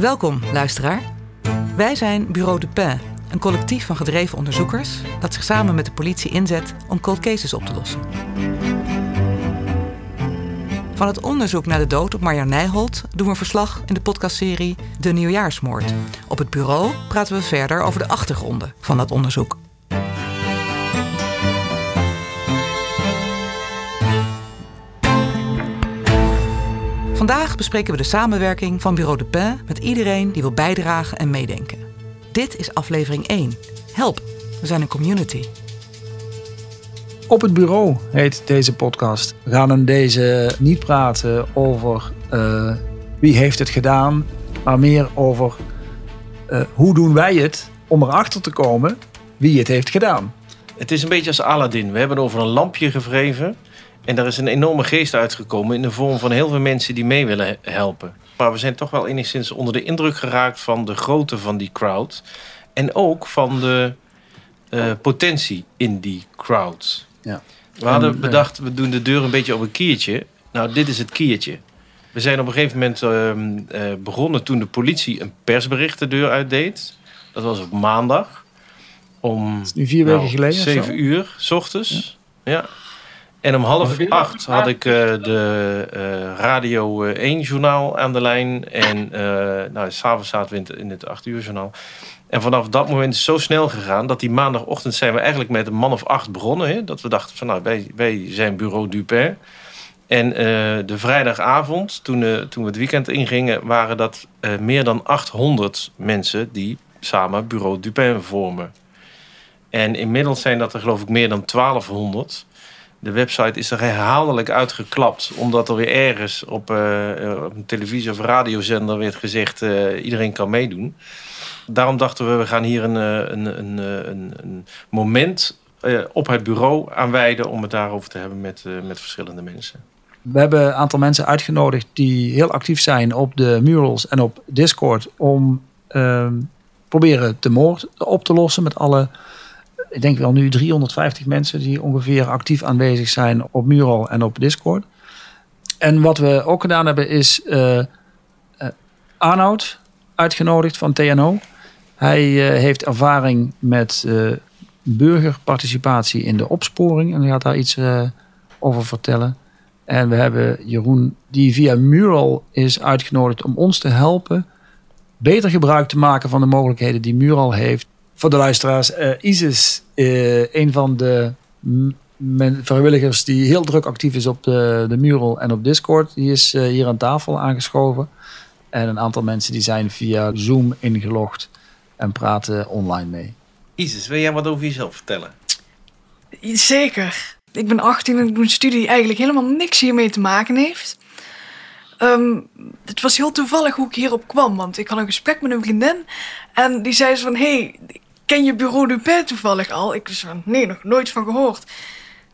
Welkom, luisteraar. Wij zijn Bureau de Pin, een collectief van gedreven onderzoekers dat zich samen met de politie inzet om cold cases op te lossen. Van het onderzoek naar de dood op Marja Nijholt doen we verslag in de podcastserie De Nieuwjaarsmoord. Op het bureau praten we verder over de achtergronden van dat onderzoek. Vandaag bespreken we de samenwerking van Bureau de Pin met iedereen die wil bijdragen en meedenken. Dit is aflevering 1. Help, we zijn een community. Op het bureau heet deze podcast. We gaan in deze niet praten over uh, wie heeft het gedaan, maar meer over uh, hoe doen wij het om erachter te komen wie het heeft gedaan. Het is een beetje als Aladdin. We hebben over een lampje gevreven. En daar is een enorme geest uitgekomen in de vorm van heel veel mensen die mee willen helpen. Maar we zijn toch wel enigszins onder de indruk geraakt van de grootte van die crowd. En ook van de uh, potentie in die crowd. Ja. We hadden eh, bedacht, we doen de deur een beetje op een kiertje. Nou, dit is het kiertje. We zijn op een gegeven moment uh, uh, begonnen toen de politie een persbericht de deur uitdeed. Dat was op maandag. Om nu vier weken nou, geleden. Zeven uur, s ochtends. Ja. ja. En om half acht had ik uh, de uh, Radio 1 journaal aan de lijn. En uh, nou, s'avonds zaten we in het 8 uur journaal. En vanaf dat moment is het zo snel gegaan dat die maandagochtend zijn we eigenlijk met een man of acht begonnen. Hè? Dat we dachten van nou, wij, wij zijn bureau Dupin. En de vrijdagavond, toen, toen we het weekend ingingen, waren dat meer dan 800 mensen die samen bureau Dupin vormen. En inmiddels zijn dat er geloof ik meer dan 1200 de website is er herhaaldelijk uitgeklapt. Omdat er weer ergens op, uh, op een televisie- of radiozender werd gezegd... Uh, iedereen kan meedoen. Daarom dachten we, we gaan hier een, een, een, een, een moment op het bureau aanwijden... om het daarover te hebben met, met verschillende mensen. We hebben een aantal mensen uitgenodigd die heel actief zijn op de murals en op Discord... om ehm, proberen de moord op te lossen met alle ik denk wel nu 350 mensen die ongeveer actief aanwezig zijn op Mural en op Discord. En wat we ook gedaan hebben is uh, Arnoud uitgenodigd van TNO. Hij uh, heeft ervaring met burgerparticipatie in de opsporing en gaat daar iets over vertellen. En we hebben Jeroen, die via Mural is uitgenodigd om ons te helpen beter gebruik te maken van de mogelijkheden die Mural heeft voor de luisteraars, uh, Isis, uh, een van de vrijwilligers die heel druk actief is op de, de mural en op Discord, die is uh, hier aan tafel aangeschoven. En een aantal mensen die zijn via Zoom ingelogd en praten online mee. Isis, wil jij wat over jezelf vertellen? Zeker. Ik ben 18 en ik doe een studie die eigenlijk helemaal niks hiermee te maken heeft. Um, het was heel toevallig hoe ik hierop kwam, want ik had een gesprek met een vriendin en die zei ze van, hey, ken je Bureau Dupin toevallig al? Ik zei van, nee, nog nooit van gehoord.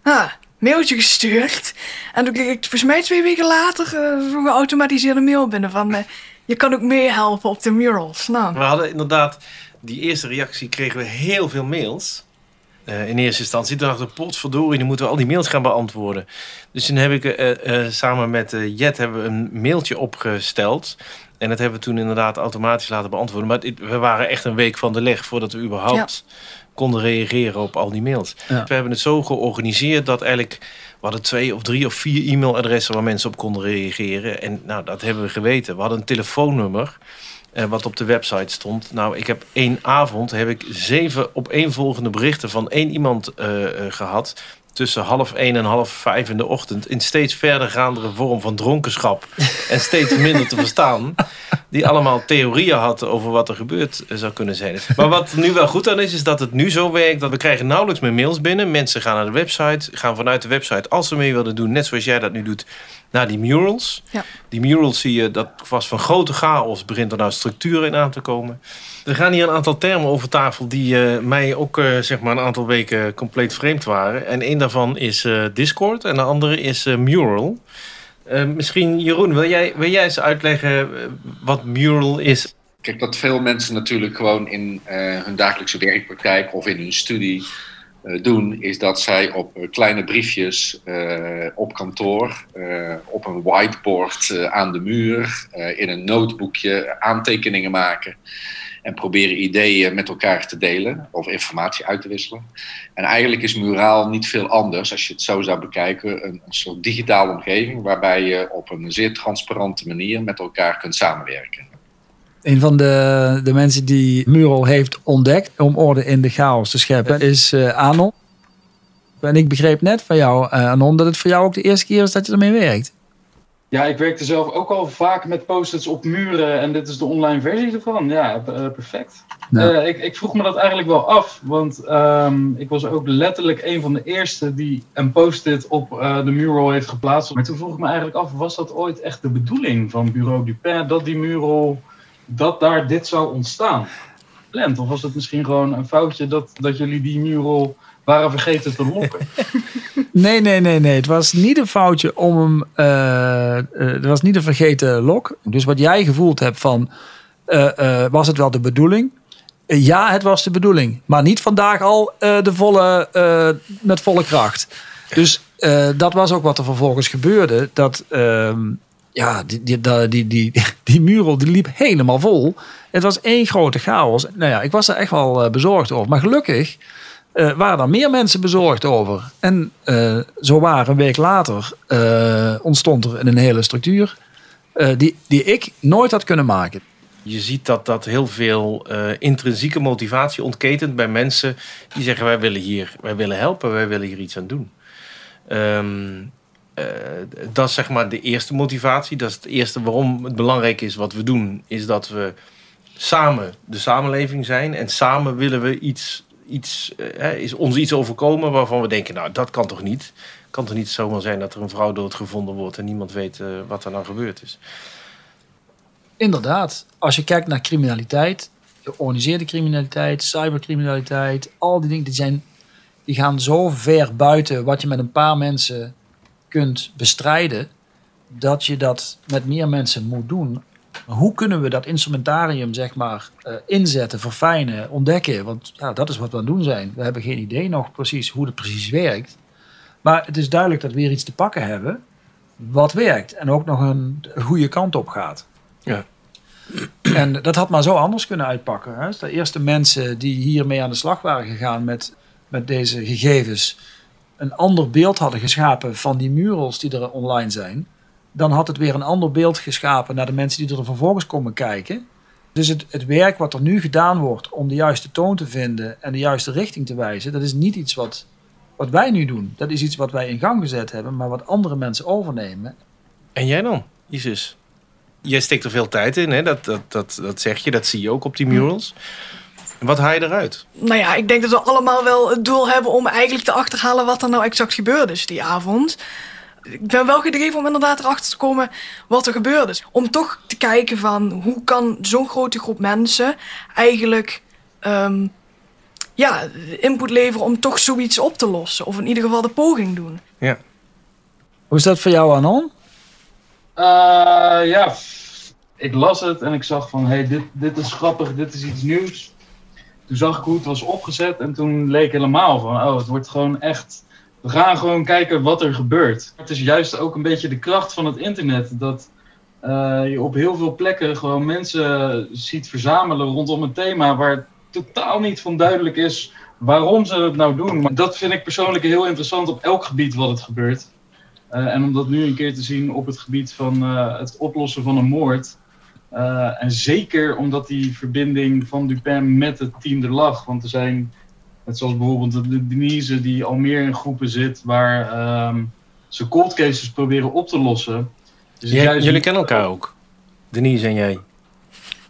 Ah, mailtje gestuurd. En toen kreeg ik volgens mij twee weken later uh, zo'n geautomatiseerde mail binnen van... Uh, je kan ook meehelpen op de murals. Nou. We hadden inderdaad, die eerste reactie kregen we heel veel mails. Uh, in eerste instantie. Toen dacht ik, potverdorie, dan moeten we al die mails gaan beantwoorden. Dus toen heb ik samen met Jet hebben we een mailtje opgesteld. En dat hebben we toen inderdaad automatisch laten beantwoorden. Maar we waren echt een week van de leg voordat we überhaupt konden reageren op al die mails. We hebben het zo georganiseerd dat eigenlijk... We hadden twee of drie of vier e-mailadressen waar mensen op konden reageren. En nou, dat hebben we geweten. We hadden een telefoonnummer eh, wat op de website stond. Nou, ik heb één avond heb ik zeven opeenvolgende berichten van één iemand uh, uh, gehad tussen half één en half vijf in de ochtend... in steeds verdergaandere vorm van dronkenschap... en steeds minder te verstaan... die allemaal theorieën had over wat er gebeurd zou kunnen zijn. Maar wat nu wel goed aan is, is dat het nu zo werkt... dat we krijgen nauwelijks meer mails binnen. Mensen gaan naar de website, gaan vanuit de website... als ze mee willen doen, net zoals jij dat nu doet naar die murals. Ja. Die murals zie je, dat was van grote chaos... begint er nou structuur in aan te komen... Er gaan hier een aantal termen over tafel die uh, mij ook uh, zeg maar een aantal weken compleet vreemd waren. En één daarvan is uh, Discord en de andere is Mural. misschien Jeroen, wil jij, wil jij eens uitleggen wat Mural is? Kijk, dat veel mensen natuurlijk gewoon in hun dagelijkse werkpraktijk of in hun studie eh, doen, is dat zij op eh, kleine briefjes eh, op kantoor, eh, op een whiteboard eh, aan de muur, eh, in een notebookje aantekeningen maken en proberen ideeën met elkaar te delen of informatie uit te wisselen. En eigenlijk is Muraal niet veel anders, als je het zo zou bekijken, een, soort digitale omgeving waarbij je op een zeer transparante manier met elkaar kunt samenwerken. Een van de, de mensen die Mural heeft ontdekt om orde in de chaos te scheppen is eh, Anon. En ik begreep net van jou, eh, Anon, dat het voor jou ook de eerste keer is dat je ermee werkt. Ja, ik werkte zelf ook al vaak met post-its op muren en dit is de online versie ervan. Ja, eh, perfect. Eh, ik, ik vroeg me dat eigenlijk wel af, want ehm, ik was ook letterlijk een van de eerste die een post-it op eh, de mural heeft geplaatst. Maar toen vroeg ik me eigenlijk af, was dat ooit echt de bedoeling van Bureau Dupin, dat die mural, dat daar dit zou ontstaan? Gepland? Of was het misschien gewoon een foutje dat, dat jullie die mural waren vergeten te lokken? Nee, nee, nee, nee. Het was niet een foutje om hem. eh, het was niet een vergeten lok. Dus wat jij gevoeld hebt van. eh, was het wel de bedoeling? Ja, het was de bedoeling. Maar niet vandaag al de volle, met volle kracht. Dus dat was ook wat er vervolgens gebeurde. Dat. ehm, ja, die, die, die, die, die, mural die liep helemaal vol. Het was één grote chaos. Nou ja, ik was er echt wel bezorgd over. Maar gelukkig eh, waren er meer mensen bezorgd over. En eh, zo waar een week later eh, ontstond er een hele structuur die, die ik nooit had kunnen maken. Je ziet dat dat heel veel intrinsieke motivatie ontketent bij mensen die zeggen: wij willen hier, wij willen helpen, wij willen hier iets aan doen. Ehm, eh, dat is zeg maar de eerste motivatie. Dat is het eerste waarom het belangrijk is wat we doen, is dat we samen de samenleving zijn en samen willen we iets, iets eh, is ons iets overkomen waarvan we denken: nou, dat kan toch niet? Kan toch niet zomaar zijn dat er een vrouw doodgevonden wordt en niemand weet eh, wat er nou gebeurd is. Inderdaad, als je kijkt naar criminaliteit, georganiseerde criminaliteit, cybercriminaliteit, al die dingen die, zijn, die gaan zo ver buiten wat je met een paar mensen kunt bestrijden, dat je dat met meer mensen moet doen. Hoe kunnen we dat instrumentarium zeg maar eh, inzetten, verfijnen, ontdekken? Want ja, dat is wat we aan het doen zijn. We hebben geen idee nog precies hoe het precies werkt. Maar het is duidelijk dat we weer iets te pakken hebben wat werkt en ook nog een goede kant op gaat. Ja. En dat had maar zo anders kunnen uitpakken. Hè? De eerste mensen die hiermee aan de slag waren gegaan met, met deze gegevens een ander beeld hadden geschapen van die murals die er online zijn, dan had het weer een ander beeld geschapen naar de mensen die er vervolgens komen kijken. Dus het, het werk wat er nu gedaan wordt om de juiste toon te vinden en de juiste richting te wijzen, dat is niet iets wat, wat wij nu doen. Dat is iets wat wij in gang gezet hebben, maar wat andere mensen overnemen. En jij dan, Isis? Jij steekt er veel tijd in, hè? Dat, dat, dat, dat zeg je, dat zie je ook op die murals. Wat haal je eruit? Nou ja, ik denk dat we allemaal wel het doel hebben om eigenlijk te achterhalen wat er nou exact gebeurd is die avond. Ik ben wel gedreven om inderdaad erachter te komen wat er gebeurd is. Om toch te kijken van hoe kan zo'n grote groep mensen eigenlijk ehm, ja, input leveren om toch zoiets op te lossen. Of in ieder geval de poging doen. Hoe is dat voor jou, Anon? Eh, ja, ik las het en ik zag van, hey, dit, dit is grappig, dit is iets nieuws. Toen zag ik hoe het was opgezet en toen leek helemaal van, oh, het wordt gewoon echt... We gaan gewoon kijken wat er gebeurt. Het is juist ook een beetje de kracht van het internet. Dat eh, je op heel veel plekken gewoon mensen ziet verzamelen rondom een thema waar totaal niet van duidelijk is waarom ze het nou doen. Maar dat vind ik persoonlijk heel interessant op elk gebied wat het gebeurt. Eh, en om dat nu een keer te zien op het gebied van eh, het oplossen van een moord. En zeker omdat die verbinding van Dupin met het team er lag. Want er zijn, net zoals bijvoorbeeld de Denise, die al meer in groepen zit waar ehm, ze cold cases proberen op te lossen. Dus Jij- jullie kennen elkaar ook, Denise en jij.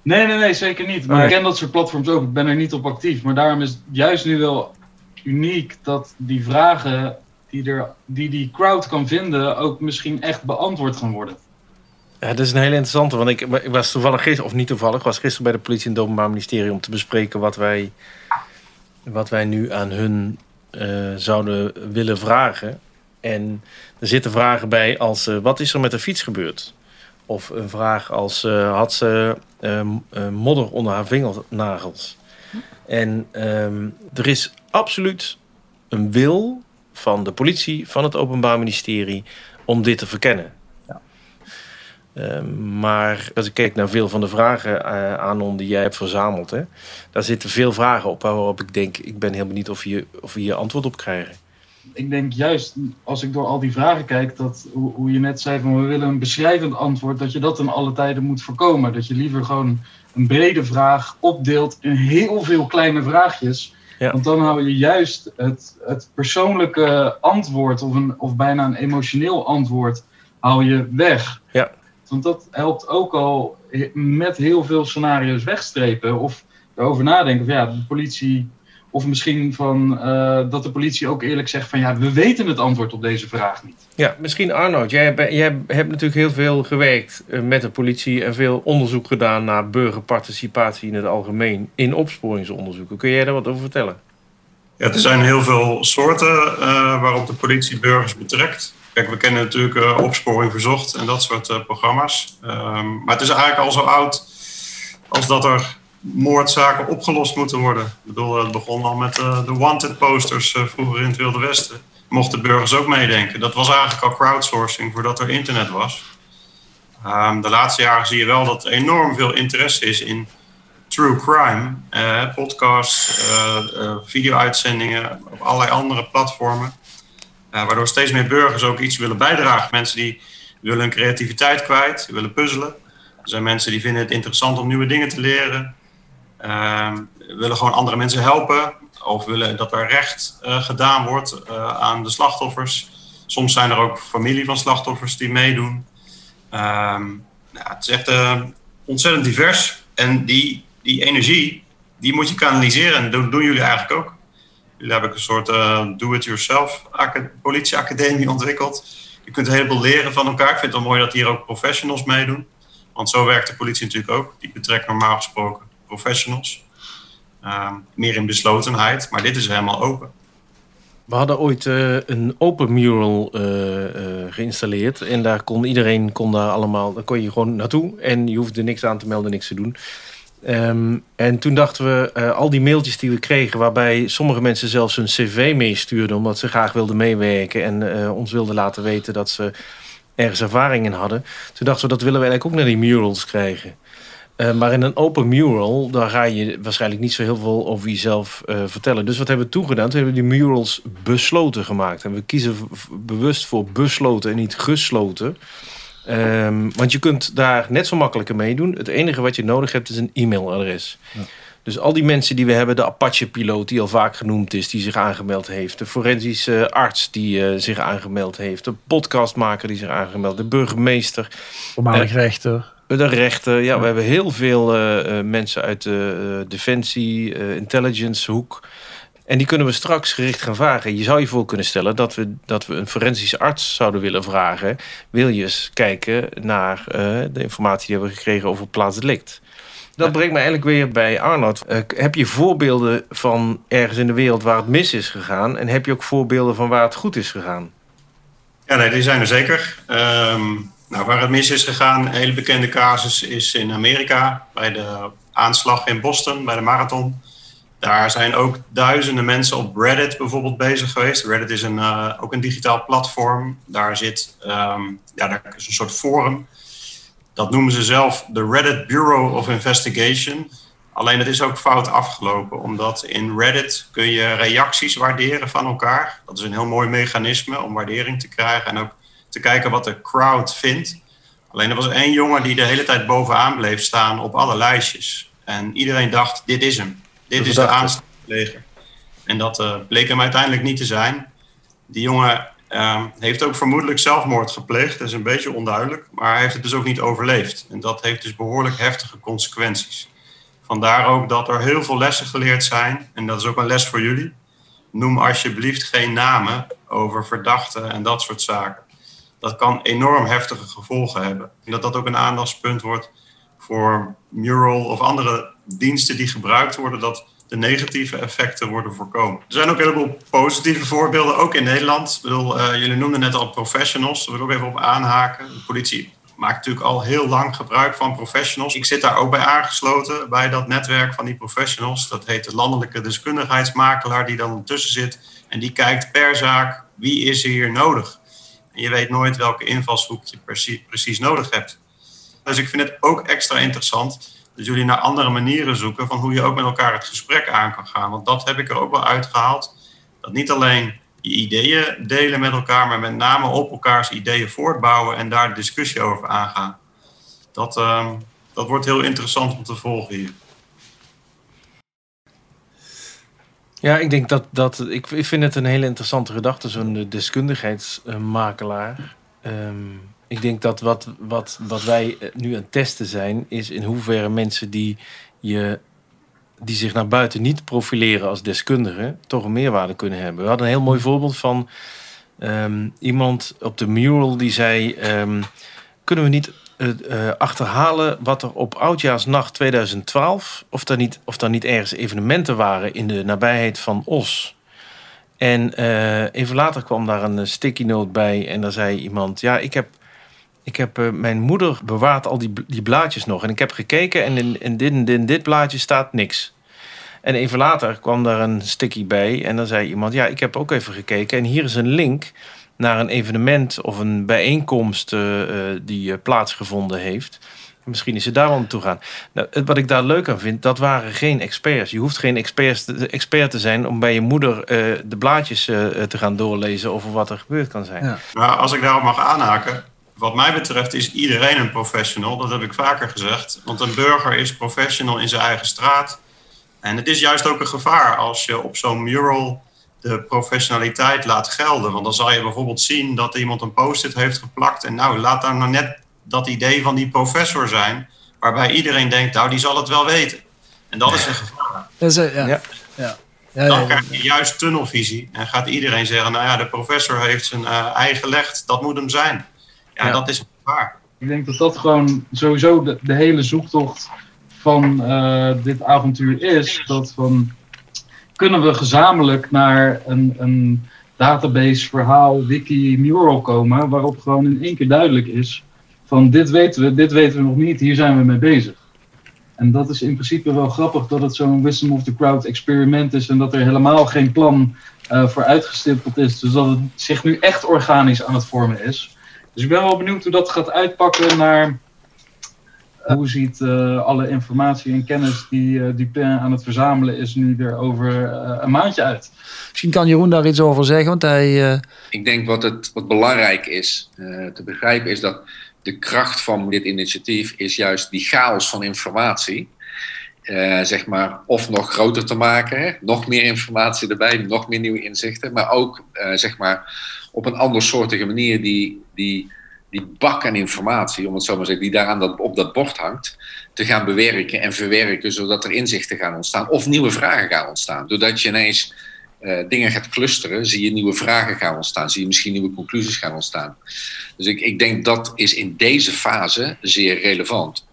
Nee, nee, nee, zeker niet. Maar Nee. ik ken dat soort platforms ook. Ik ben er niet op actief. Maar daarom is het juist nu wel uniek dat die vragen die, er, die die crowd kan vinden ook misschien echt beantwoord gaan worden. Ja, dat is een hele interessante, want ik, ik was toevallig gisteren, of niet toevallig, was gisteren bij de politie en het Openbaar Ministerie om te bespreken wat wij, wat wij nu aan hun eh, zouden willen vragen. En er zitten vragen bij als, eh, wat is er met de fiets gebeurd? Of een vraag als, eh, had ze ehm, eh, modder onder haar vingernagels? En ehm, er is absoluut een wil van de politie, van het Openbaar Ministerie, om dit te verkennen. Ehm, maar als ik kijk naar veel van de vragen, uh, Anon, die jij hebt verzameld, hè, daar zitten veel vragen op waarop ik denk, ik ben heel benieuwd of je, of we hier antwoord op krijgen. Ik denk juist, als ik door al die vragen kijk, dat hoe, hoe je net zei van we willen een beschrijvend antwoord, dat je dat in alle tijden moet voorkomen. Dat je liever gewoon een brede vraag opdeelt in heel veel kleine vraagjes. Ja. Want dan hou je juist het, het persoonlijke antwoord of, een, of bijna een emotioneel antwoord hou je weg. Ja. Want dat helpt ook al met heel veel scenario's wegstrepen of erover nadenken. Van, ja, de politie, of misschien van, uh, dat de politie ook eerlijk zegt van ja, we weten het antwoord op deze vraag niet. Ja, misschien Arnoud, jij, jij hebt natuurlijk heel veel gewerkt eh, met de politie en veel onderzoek gedaan naar burgerparticipatie in het algemeen in opsporingsonderzoeken. Kun jij daar wat over vertellen? Ja, er zijn heel veel soorten uh, waarop de politie burgers betrekt. Kijk, we kennen natuurlijk uh, opsporing verzocht en dat soort uh, programma's. Um, maar het is eigenlijk al zo oud als dat er moordzaken opgelost moeten worden. Ik bedoel, het begon al met de wanted posters vroeger in het Wilde Westen. Mochten burgers ook meedenken. Dat was eigenlijk al crowdsourcing voordat er internet was. Um, de laatste jaren zie je wel dat er enorm veel interesse is in true crime. podcasts, video-uitzendingen op allerlei andere platformen. Uh, waardoor steeds meer burgers ook iets willen bijdragen. Mensen die willen hun creativiteit kwijt, willen puzzelen. Er zijn mensen die vinden het interessant om nieuwe dingen te leren. Uh, willen gewoon andere mensen helpen. Of willen dat er recht uh, gedaan wordt uh, aan de slachtoffers. Soms zijn er ook familie van slachtoffers die meedoen. Ehm, nou, het is echt ontzettend divers. En die, die energie, die moet je kanaliseren. En dat doen jullie eigenlijk ook. Jullie hebben een soort uh, do-it-yourself politieacademie ontwikkeld. Je kunt een heleboel leren van elkaar. Ik vind het wel mooi dat hier ook professionals meedoen. Want zo werkt de politie natuurlijk ook. Die betrekt normaal gesproken professionals. Uh, meer in beslotenheid, maar dit is helemaal open. We hadden ooit uh, een open mural uh, geïnstalleerd. En daar kon iedereen kon daar allemaal. Kon je gewoon naartoe. En je hoefde niks aan te melden, niks te doen. Um, en toen dachten we, uh, al die mailtjes die we kregen, waarbij sommige mensen zelfs hun cv meestuurden, omdat ze graag wilden meewerken en uh, ons wilden laten weten dat ze ergens ervaring in hadden. Toen dachten we, dat willen we eigenlijk ook naar die murals krijgen. Uh, maar in een open mural, daar ga je waarschijnlijk niet zo heel veel over jezelf vertellen. Dus wat hebben we toegedaan? Toen hebben we die murals besloten gemaakt. En we kiezen bewust voor besloten en niet gesloten. Um, want je kunt daar net zo makkelijk mee doen. Het enige wat je nodig hebt is een e-mailadres. Ja. Dus al die mensen die we hebben, de Apache-piloot die al vaak genoemd is, die zich aangemeld heeft, de forensische arts die uh, zich aangemeld heeft, de podcastmaker die zich aangemeld, de burgemeester, voormalig uh, rechter. De rechter, ja, ja, we hebben heel veel uh, mensen uit de defensie, intelligence hoek. En die kunnen we straks gericht gaan vragen. Je zou je voor kunnen stellen dat we, dat we een forensische arts zouden willen vragen. Wil je eens kijken naar uh, de informatie die we hebben gekregen over plaatsdelict? Dat brengt me eigenlijk weer bij Arnold. Uh, heb je voorbeelden van ergens in de wereld waar het mis is gegaan? En heb je ook voorbeelden van waar het goed is gegaan? Ja, nee, die zijn er zeker. Um, nou, waar het mis is gegaan, een hele bekende casus is in Amerika. Bij de aanslag in Boston, bij de marathon. Daar zijn ook duizenden mensen op Reddit bijvoorbeeld bezig geweest. Reddit is een, uh, ook een digitaal platform. Daar zit um, ja, daar is een soort forum. Dat noemen ze zelf de Reddit Bureau of Investigation. Alleen het is ook fout afgelopen, omdat in Reddit kun je reacties waarderen van elkaar. Dat is een heel mooi mechanisme om waardering te krijgen en ook te kijken wat de crowd vindt. Alleen er was één jongen die de hele tijd bovenaan bleef staan op alle lijstjes. En iedereen dacht, dit is hem. Dit is de aanslagpleger. En dat uh, bleek hem uiteindelijk niet te zijn. Die jongen uh, heeft ook vermoedelijk zelfmoord gepleegd. Dat is een beetje onduidelijk. Maar hij heeft het dus ook niet overleefd. En dat heeft dus behoorlijk heftige consequenties. Vandaar ook dat er heel veel lessen geleerd zijn. En dat is ook een les voor jullie. Noem alsjeblieft geen namen over verdachten en dat soort zaken. Dat kan enorm heftige gevolgen hebben. En dat dat ook een aandachtspunt wordt voor Mural of andere diensten die gebruikt worden, dat de negatieve effecten worden voorkomen. Er zijn ook een heleboel positieve voorbeelden, ook in Nederland. Ik uh, jullie noemden net al professionals, daar wil ik ook even op aanhaken. De politie maakt natuurlijk al heel lang gebruik van professionals. Ik zit daar ook bij aangesloten, bij dat netwerk van die professionals. Dat heet de Landelijke Deskundigheidsmakelaar, die dan tussen zit. En die kijkt per zaak, wie is er hier nodig? En je weet nooit welke invalshoek je precies nodig hebt. Dus ik vind het ook extra interessant dat jullie naar andere manieren zoeken van hoe je ook met elkaar het gesprek aan kan gaan. Want dat heb ik er ook wel uitgehaald. Dat niet alleen je ideeën delen met elkaar, maar met name op elkaars ideeën voortbouwen en daar de discussie over aangaan. Dat, uh, dat wordt heel interessant om te volgen hier. Ja, ik denk dat, dat ik, ik vind het een hele interessante gedachte, zo'n deskundigheidsmakelaar. Um, ik denk dat wat, wat, wat wij nu aan het testen zijn, is in hoeverre mensen die, je, die zich naar buiten niet profileren als deskundigen, toch een meerwaarde kunnen hebben. We hadden een heel mooi voorbeeld van um, iemand op de mural die zei: um, Kunnen we niet uh, uh, achterhalen wat er op oudjaarsnacht 2012, of er, niet, of er niet ergens evenementen waren in de nabijheid van Os? En even later kwam daar een sticky note bij en daar zei iemand: Ja, ik heb ik heb uh, mijn moeder bewaart al die, die blaadjes nog. En ik heb gekeken en in, in, dit, in, in dit blaadje staat niks. En even later kwam daar een sticky bij. En dan zei iemand: Ja, ik heb ook even gekeken. En hier is een link naar een evenement of een bijeenkomst uh, uh, die plaatsgevonden heeft. Misschien is ze daar wel naartoe gaan. Nou, wat ik daar leuk aan vind, dat waren geen experts. Je hoeft geen experts te, expert te zijn om bij je moeder de blaadjes te gaan doorlezen over wat er gebeurd kan zijn. Ja. Nou, als ik daarop mag aanhaken wat mij betreft is iedereen een professional. Dat heb ik vaker gezegd. Want een burger is professional in zijn eigen straat. En het is juist ook een gevaar als je op zo'n mural de professionaliteit laat gelden. Want dan zal je bijvoorbeeld zien dat iemand een post-it heeft geplakt. En nou, laat daar nou net dat idee van die professor zijn. Waarbij iedereen denkt, nou, die zal het wel weten. En dat is een gevaar. Dat is, ja. ja. ja. Ja, dan krijg je juist tunnelvisie. En gaat iedereen zeggen, nou ja, de professor heeft zijn uh, eigen gelegd. Dat moet hem zijn ja, dat is waar. Ik denk dat dat gewoon sowieso de, de hele zoektocht van uh, dit avontuur is. Dat van, kunnen we gezamenlijk naar een, een database, verhaal, wiki, mural komen... waarop gewoon in één keer duidelijk is van dit weten we, dit weten we nog niet, hier zijn we mee bezig. En dat is in principe wel grappig dat het zo'n wisdom of the crowd experiment is en dat er helemaal geen plan uh, voor uitgestippeld is. Dus dat het zich nu echt organisch aan het vormen is. Dus ik ben wel benieuwd hoe dat gaat uitpakken naar uh, hoe ziet uh, alle informatie en kennis die uh, Dupin aan het verzamelen is nu er over een maandje uit. Misschien kan Jeroen daar iets over zeggen, want hij... Ik denk wat, het, wat belangrijk is te begrijpen is dat de kracht van dit initiatief is juist die chaos van informatie. zeg maar, of nog groter te maken, hè? nog meer informatie erbij, nog meer nieuwe inzichten, maar ook zeg maar op een andersoortige manier die, die, die bak aan informatie, om het zo maar te zeggen, die daar dat, op dat bord hangt, te gaan bewerken en verwerken, zodat er inzichten gaan ontstaan of nieuwe vragen gaan ontstaan. Doordat je ineens uh, dingen gaat clusteren, zie je nieuwe vragen gaan ontstaan, zie je misschien nieuwe conclusies gaan ontstaan. Dus ik, ik denk dat is in deze fase zeer relevant.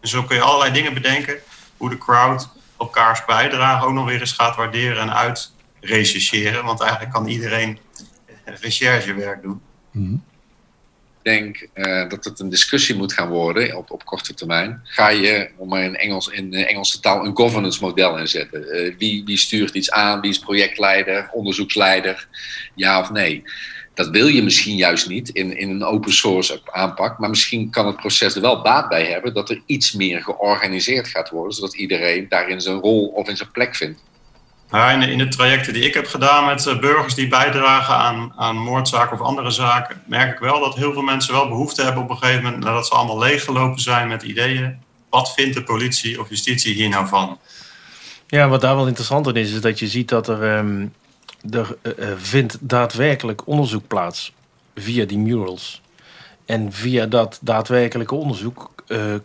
Dus zo kun je allerlei dingen bedenken, hoe de crowd elkaars bijdrage ook nog weer eens gaat waarderen en uit rechercheren. Want eigenlijk kan iedereen recherchewerk doen. Mm -hmm. Ik denk uh, dat het een discussie moet gaan worden op, op korte termijn. Ga je, om maar in, Engels, in de Engelse taal, een governance model inzetten? Uh, wie, wie stuurt iets aan? Wie is projectleider, onderzoeksleider? Ja of nee? Dat wil je misschien juist niet in, in een open source aanpak. Maar misschien kan het proces er wel baat bij hebben dat er iets meer georganiseerd gaat worden. Zodat iedereen daarin zijn rol of in zijn plek vindt. In, de, trajecten die ik heb gedaan met uh, burgers die bijdragen aan, aan moordzaken of andere zaken, merk ik wel dat heel veel mensen wel behoefte hebben op een gegeven moment, nadat ze allemaal leeggelopen zijn met ideeën. Wat vindt de politie of justitie hier nou van? Ja, wat daar wel interessant in is, is dat je ziet dat er, um, er uh, vindt daadwerkelijk onderzoek plaats via die murals. En via dat daadwerkelijke onderzoek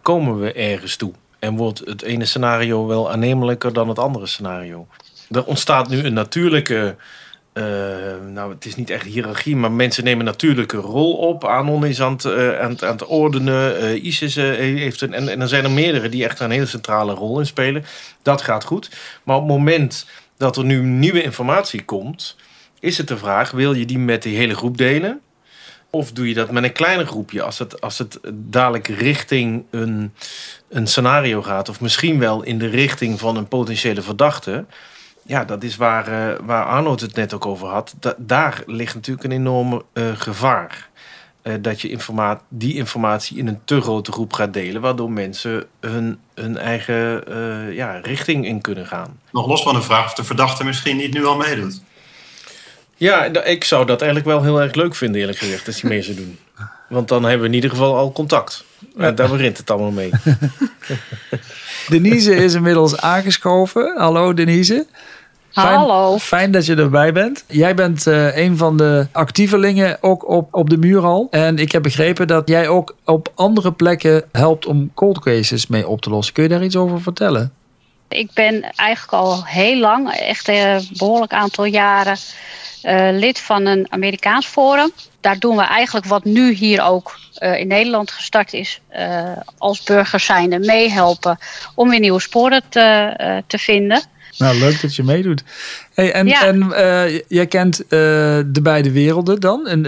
komen we ergens toe. En wordt het ene scenario wel aannemelijker dan het andere scenario er ontstaat nu een natuurlijke. Uh, nou, het is niet echt hiërarchie, maar mensen nemen natuurlijke rol op. Anon is aan het, uh, aan het, ordenen. Uh, ISIS heeft een. En, en er zijn er meerdere die echt een hele centrale rol in spelen. Dat gaat goed. Maar op het moment dat er nu nieuwe informatie komt, is het de vraag: wil je die met de hele groep delen? Of doe je dat met een kleiner groepje als het, als het dadelijk richting een, een scenario gaat, of misschien wel in de richting van een potentiële verdachte. Ja, dat is waar, uh, waar Arnold het net ook over had. Da daar ligt natuurlijk een enorme uh, gevaar. Uh, dat je informa die informatie in een te grote groep gaat delen, waardoor mensen hun, hun eigen ja, richting in kunnen gaan. Nog los van de vraag of de verdachte misschien niet nu al meedoet. Ja, ik zou dat eigenlijk wel heel erg leuk vinden, eerlijk gezegd, als hij mee zou doen. Want dan hebben we in ieder geval al contact. En daar begint het allemaal mee. Denise is inmiddels aangeschoven. Hallo Denise. Fijn, Hallo. Fijn dat je erbij bent. Jij bent uh, een van de actievelingen ook op, op de muur al. En ik heb begrepen dat jij ook op andere plekken helpt om cold cases mee op te lossen. Kun je daar iets over vertellen? Ik ben eigenlijk al heel lang, echt een behoorlijk aantal jaren, uh, lid van een Amerikaans forum. Daar doen we eigenlijk wat nu hier ook uh, in Nederland gestart is, uh, als burgers zijnde meehelpen om weer nieuwe sporen te, te vinden. Nou, leuk dat je meedoet. Hey, en ja. en jij kent de beide werelden dan. En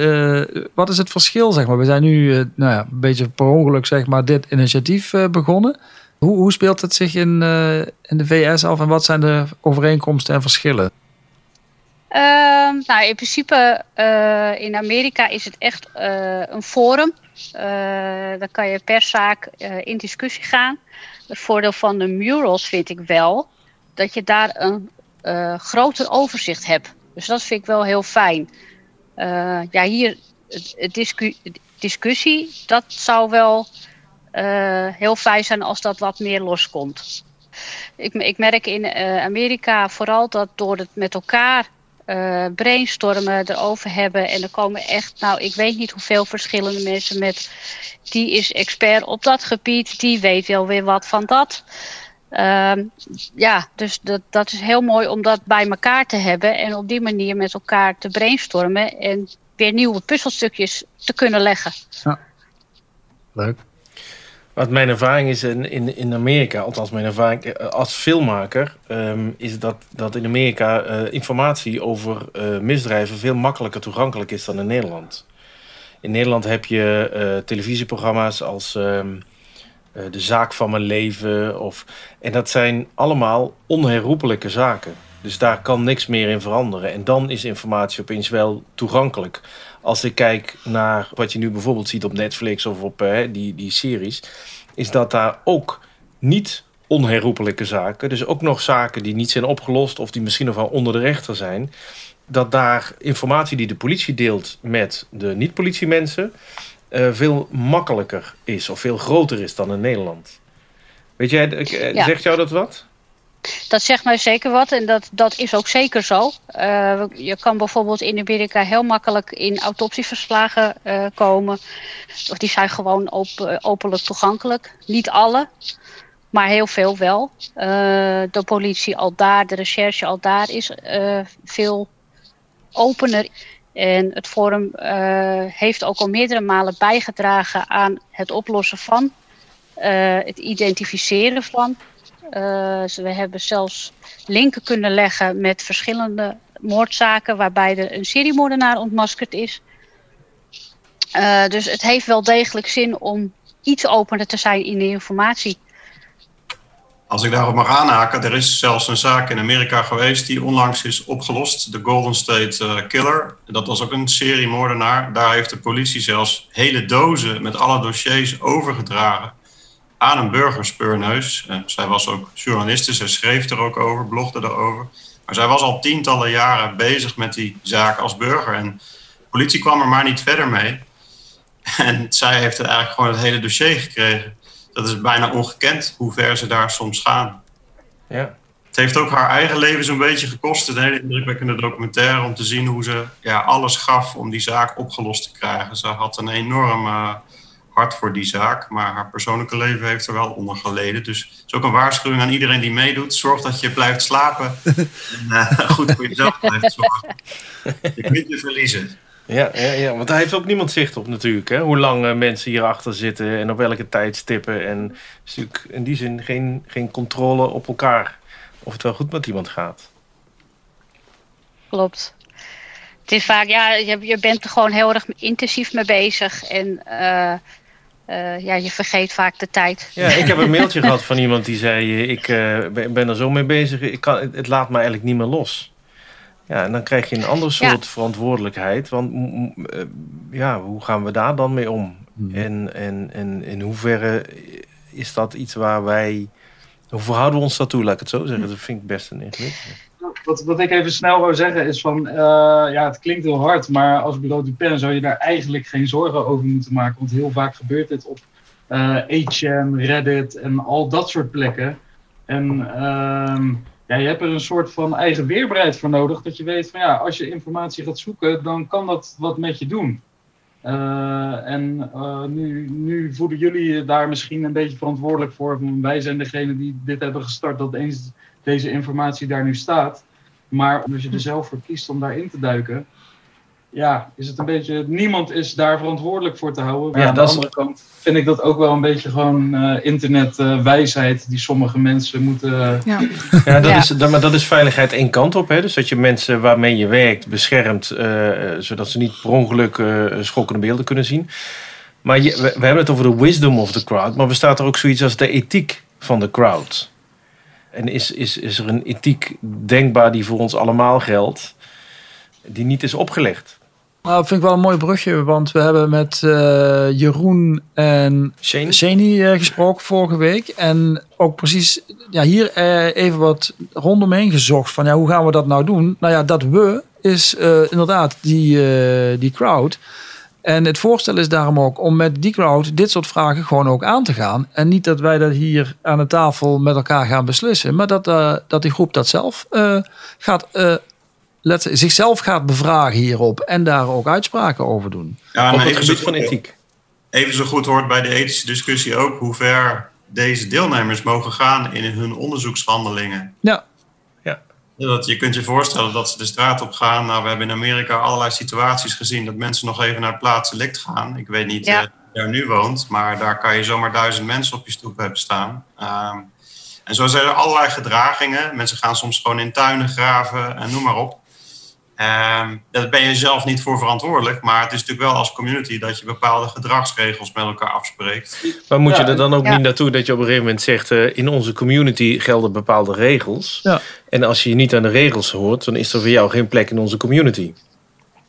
wat is het verschil, zeg maar? We zijn nu nou ja, een beetje per ongeluk, zeg maar, dit initiatief begonnen. Hoe, hoe speelt het zich in, in de VS af en wat zijn de overeenkomsten en verschillen? Ehm, nou, in principe in Amerika is het echt een forum. dan kan je per zaak in discussie gaan. Het voordeel van de murals vind ik wel dat je daar een uh, groter overzicht hebt. Dus dat vind ik wel heel fijn. Uh, ja, hier, discu discussie, dat zou wel uh, heel fijn zijn als dat wat meer loskomt. Ik, ik merk in Amerika vooral dat door het met elkaar brainstormen erover hebben. En er komen echt, nou, ik weet niet hoeveel verschillende mensen met. Die is expert op dat gebied, die weet wel weer wat van dat. Uh, ja, dus dat, dat is heel mooi om dat bij elkaar te hebben en op die manier met elkaar te brainstormen en weer nieuwe puzzelstukjes te kunnen leggen. Ja. Leuk. Wat mijn ervaring is in, in, in Amerika, althans mijn ervaring eh, als filmmaker, um, is dat, dat in Amerika uh, informatie over uh, misdrijven veel makkelijker toegankelijk is dan in Nederland. In Nederland heb je televisieprogramma's als. Uh, de zaak van mijn leven. Of, en dat zijn allemaal onherroepelijke zaken. Dus daar kan niks meer in veranderen. En dan is informatie opeens wel toegankelijk. Als ik kijk naar wat je nu bijvoorbeeld ziet op Netflix of op uh, die, die series, is dat daar ook niet onherroepelijke zaken, dus ook nog zaken die niet zijn opgelost of die misschien nog wel onder de rechter zijn, dat daar informatie die de politie deelt met de niet-politiemensen, uh, veel makkelijker is of veel groter is dan in Nederland. Weet jij, ja. zegt jou dat wat? Dat zegt mij zeker wat en dat, dat is ook zeker zo. Uh, je kan bijvoorbeeld in Amerika heel makkelijk in autopsieverslagen uh, komen. Of die zijn gewoon op, openlijk toegankelijk. Niet alle, maar heel veel wel. De politie al daar, de recherche al daar is veel opener. En het Forum heeft ook al meerdere malen bijgedragen aan het oplossen van, het identificeren van. Uh, we hebben zelfs linken kunnen leggen met verschillende moordzaken waarbij er een seriemoordenaar ontmaskerd is. dus het heeft wel degelijk zin om iets opener te zijn in de informatie. Als ik daarop mag aanhaken, er is zelfs een zaak in Amerika geweest die onlangs is opgelost. De Golden State uh, Killer. Dat was ook een seriemoordenaar. Daar heeft de politie zelfs hele dozen met alle dossiers overgedragen aan een burgerspeurneus. En zij was ook journaliste, zij schreef er ook over, blogde erover. Maar zij was al tientallen jaren bezig met die zaak als burger. En de politie kwam er maar niet verder mee. En zij heeft eigenlijk gewoon het hele dossier gekregen dat is bijna ongekend hoe ver ze daar soms gaan. Ja. Het heeft ook haar eigen leven zo'n beetje gekost. Een hele indrukwekkende documentaire om te zien hoe ze ja, alles gaf om die zaak opgelost te krijgen. Ze had een enorm hart voor die zaak, maar haar persoonlijke leven heeft er wel onder geleden. Dus het is ook een waarschuwing aan iedereen die meedoet. Zorg dat je blijft slapen en uh, goed voor jezelf blijft zorgen. Je kunt je verliezen. Ja, ja, ja, want daar heeft ook niemand zicht op natuurlijk. Hè? Hoe lang uh, mensen hierachter zitten en op welke tijdstippen. En is natuurlijk in die zin geen, geen controle op elkaar. Of het wel goed met iemand gaat. Klopt. Het is vaak, ja, je, je bent er gewoon heel erg intensief mee bezig. En eh, eh, ja, je vergeet vaak de tijd. Ja, ik heb een mailtje gehad van iemand die zei... eh, ik eh, ben, er zo mee bezig, ik kan, het, laat me eigenlijk niet meer los. Ja, en dan krijg je een ander Ja. soort verantwoordelijkheid. Want ja, hoe gaan we daar dan mee om? En, en, en in hoeverre is dat iets waar wij... Hoe verhouden we ons daartoe, laat ik het zo zeggen? Dat vind ik best een ingewikkeld. Wat, wat ik even snel wou zeggen is van, eh, ja, het klinkt heel hard, maar als bureau Dupin zou je daar eigenlijk geen zorgen over moeten maken. Want heel vaak gebeurt dit op eh 8chan, Reddit en al dat soort plekken. En ehm, ja, je hebt er een soort van eigen weerbaarheid voor nodig. Dat je weet van ja, als je informatie gaat zoeken, dan kan dat wat met je doen. Eh, en nu, nu voelen jullie daar misschien een beetje verantwoordelijk voor. Wij zijn degene die dit hebben gestart, dat eens deze informatie daar nu staat. Maar als je er zelf voor kiest om daarin te duiken, ja, is het een beetje. Niemand is daar verantwoordelijk voor te houden. Maar Ja, aan dat de is- andere kant vind ik dat ook wel een beetje gewoon eh internetwijsheid die sommige mensen moeten. Ja. Ja, dat Ja. Is, dat, maar dat is veiligheid één kant op. Hè? Dus dat je mensen waarmee je werkt beschermt, eh, eh, zodat ze niet per ongeluk eh, schokkende beelden kunnen zien. Maar je, we, we hebben het over de wisdom of the crowd, maar bestaat er ook zoiets als de ethiek van de crowd? En is, is, is er een ethiek denkbaar die voor ons allemaal geldt, die niet is opgelegd? Nou, dat vind ik wel een mooi brugje, want we hebben met eh, Jeroen en? Shani eh, gesproken vorige week. En ook precies ja, hier eh, even wat rondomheen gezocht van ja, hoe gaan we dat nou doen? Nou ja, dat we is inderdaad die, die crowd. En het voorstel is daarom ook om met die crowd dit soort vragen gewoon ook aan te gaan. En niet dat wij dat hier aan de tafel met elkaar gaan beslissen, maar dat, eh, dat die groep dat zelf eh, gaat, eh, let, zichzelf gaat bevragen hierop en daar ook uitspraken over doen. Ja, Op en het even, gebied zo, van ethiek. even zo goed hoort bij de ethische discussie ook hoe ver deze deelnemers mogen gaan in hun onderzoekshandelingen. Ja. Ja. Dat, je kunt je voorstellen dat ze de straat op gaan. Nou, we hebben in Amerika allerlei situaties gezien dat mensen nog even naar het plaatselijk gaan. Ik weet niet Ja. eh, waar je nu woont, maar daar kan je zomaar duizend mensen op je stoep hebben staan. Ehm, en zo zijn er allerlei gedragingen. Mensen gaan soms gewoon in tuinen graven en noem maar op. Ehm, daar ben je zelf niet voor verantwoordelijk, maar het is natuurlijk wel als community dat je bepaalde gedragsregels met elkaar afspreekt. Maar moet Ja, je er dan ook ja. niet naartoe dat je op een gegeven moment zegt... eh, in onze community gelden bepaalde regels. Ja. En als je je niet aan de regels hoort... dan is er voor jou geen plek in onze community.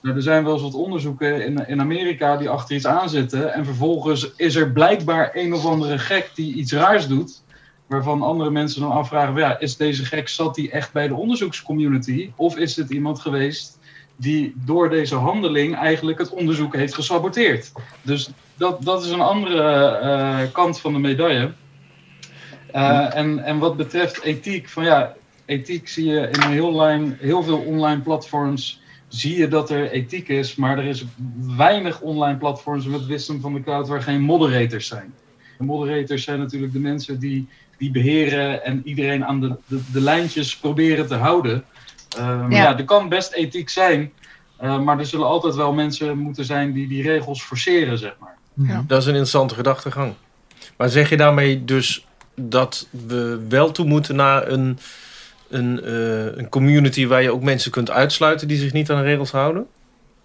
Nou, er zijn wel eens wat onderzoeken in, in Amerika die achter iets aanzitten. En vervolgens is er blijkbaar een of andere gek die iets raars doet. Waarvan andere mensen dan afvragen: ja, is deze gek, zat die echt bij de onderzoekscommunity? Of is het iemand geweest die door deze handeling eigenlijk het onderzoek heeft gesaboteerd? Dus dat, dat is een andere eh, kant van de medaille. Eh, en, en wat betreft ethiek, van ja, ethiek zie je in een heel, lijn, heel veel online platforms zie je dat er ethiek is, maar er is weinig online platforms met wisdom van de cloud waar geen moderators zijn. De moderators zijn natuurlijk de mensen die, die beheren en iedereen aan de, de, de lijntjes proberen te houden. Ehm, Ja. ja. er kan best ethiek zijn, eh, maar er zullen altijd wel mensen moeten zijn die die regels forceren, zeg maar. Dat is een interessante gedachtegang. Maar zeg je daarmee dus dat we wel toe moeten naar een, een, eh, een community... waar je ook mensen kunt uitsluiten die zich niet aan de regels houden?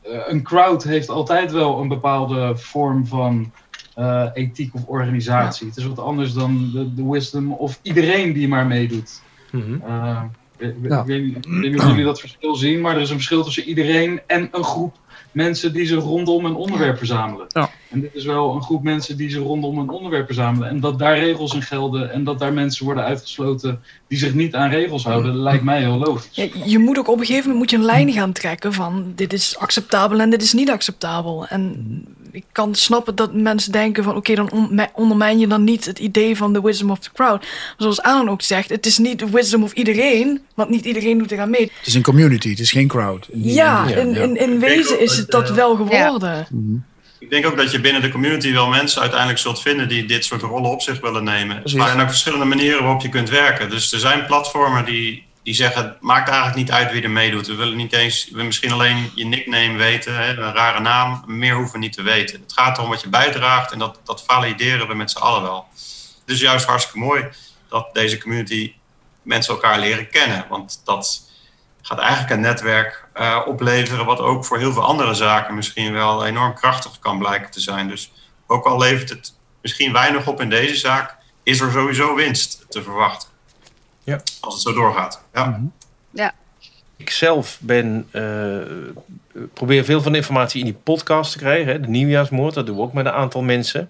Eh, een crowd heeft altijd wel een bepaalde vorm van eh, ethiek of organisatie. Het is wat anders dan de, de wisdom of iedereen die maar meedoet. Mhm. Eh, ik, ik- Ja. ik weet niet ik weet niet of jullie dat verschil zien, maar er is een verschil tussen iedereen en een groep mensen die zich rondom een onderwerp verzamelen. Ja. En dit is wel een groep mensen die zich rondom een onderwerp verzamelen. En dat daar regels in gelden en dat daar mensen worden uitgesloten die zich niet aan regels houden, lijkt mij heel logisch. Ja, je moet ook op een gegeven moment moet je een lijn gaan trekken van dit is acceptabel en dit is niet acceptabel. En ik kan snappen dat mensen denken van oké, dan on- ondermijn je dan niet het idee van de wisdom of the crowd. Maar zoals Aaron ook zegt, het is niet de wisdom of iedereen, want niet iedereen doet eraan mee. Het is een community, het is geen crowd. Ja, Ja, in, ja. in, in wezen is het dat wel geworden. Ik denk ook dat je binnen de community wel mensen uiteindelijk zult vinden die dit soort rollen op zich willen nemen. Er zijn ook verschillende manieren waarop je kunt werken. Dus er zijn platformen die, die zeggen, het maakt eigenlijk niet uit wie er meedoet. We willen niet eens, we misschien alleen je nickname weten, hè, een rare naam. Meer hoeven we niet te weten. Het gaat erom wat je bijdraagt en dat, dat valideren we met z'n allen wel. Dus juist hartstikke mooi dat deze community mensen elkaar leren kennen. Want dat gaat eigenlijk een netwerk uh, opleveren, wat ook voor heel veel andere zaken misschien wel enorm krachtig kan blijken te zijn. Dus ook al levert het misschien weinig op in deze zaak, is er sowieso winst te verwachten. Ja. Als het zo doorgaat. Ja. Mhm. ja. Ik zelf ben, uh, probeer veel van de informatie in die podcast te krijgen. Hè, de nieuwjaarsmoord, dat doen we ook met een aantal mensen.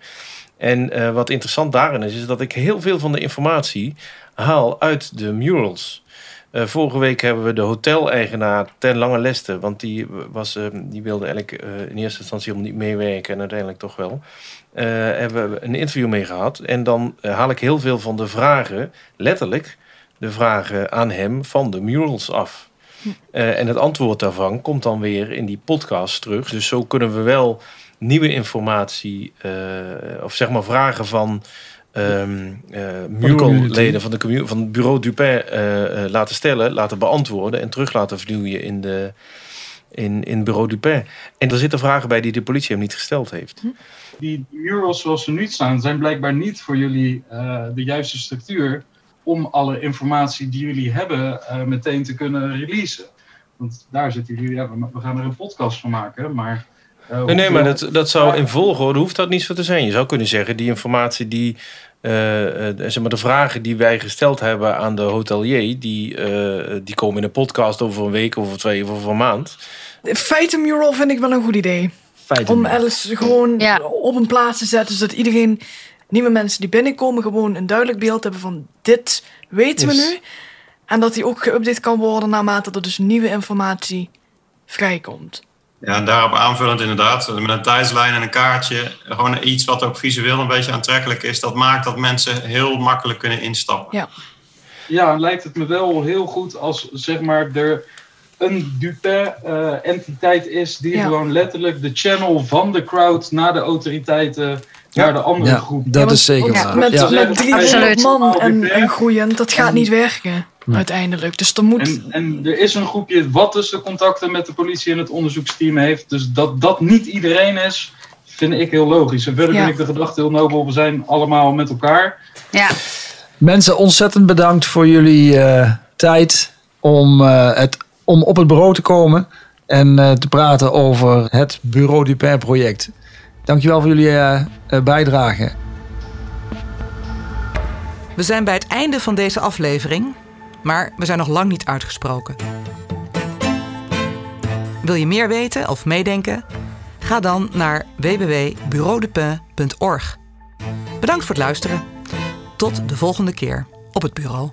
En uh, wat interessant daarin is, is dat ik heel veel van de informatie haal uit de murals. Uh, vorige week hebben we de hoteleigenaar ten lange leste, want die, was, uh, die wilde eigenlijk uh, in eerste instantie helemaal niet meewerken en uiteindelijk toch wel. hebben we een interview mee gehad. En dan haal ik heel veel van de vragen, letterlijk de vragen aan hem van de murals af. en het antwoord daarvan komt dan weer in die podcast terug. Dus zo kunnen we wel nieuwe informatie, of zeg maar vragen van um, uh, mural-leden van, de van het bureau Dupin uh, laten stellen, laten beantwoorden en terug laten vloeien in, de, in, in bureau Dupin. En er zitten vragen bij die de politie hem niet gesteld heeft. Hm. Die murals zoals ze nu staan, zijn blijkbaar niet voor jullie uh, de juiste structuur om alle informatie die jullie hebben meteen te kunnen releasen. Want daar zitten jullie, ja, we gaan er een podcast van maken, maar uh, nee, nee, maar dat, dat zou in volgorde hoeft dat niet zo te zijn. Je zou kunnen zeggen, die informatie die. Uh, zeg maar de vragen die wij gesteld hebben aan de hotelier, die, uh, die komen in een podcast over een week, over twee of over een maand. Feitenmural vind ik wel een goed idee. Om alles gewoon ja. op een plaats te zetten, zodat iedereen, nieuwe mensen die binnenkomen, gewoon een duidelijk beeld hebben van dit weten we nu. En dat die ook geüpdate kan worden naarmate er dus nieuwe informatie vrijkomt. Ja, en daarop aanvullend inderdaad, met een tijdslijn en een kaartje. Gewoon iets wat ook visueel een beetje aantrekkelijk is. Dat maakt dat mensen heel makkelijk kunnen instappen. Ja, ja lijkt het me wel heel goed als zeg maar er een Dupin-entiteit uh, is... die gewoon letterlijk de channel van de crowd naar de autoriteiten... naar de andere ja, groep. Dat is zeker waar. Met, ja. met 300 man en, en groeiend, dat gaat niet werken uiteindelijk. Dus er moet... En, en, er is een groepje wat dus de contacten met de politie en het onderzoeksteam heeft. Dus dat dat niet iedereen is, vind ik heel logisch. En verder vind ik de gedachte heel nobel. We zijn allemaal met elkaar. Ja. Mensen, ontzettend bedankt voor jullie uh, tijd om, uh, het, om op het bureau te komen en uh, te praten over het Bureau Dupin project. Dankjewel voor jullie bijdrage. We zijn bij het einde van deze aflevering. Maar we zijn nog lang niet uitgesproken. Wil je meer weten of meedenken? Ga dan naar www.bureaudepin.org. Bedankt voor het luisteren. Tot de volgende keer op het bureau.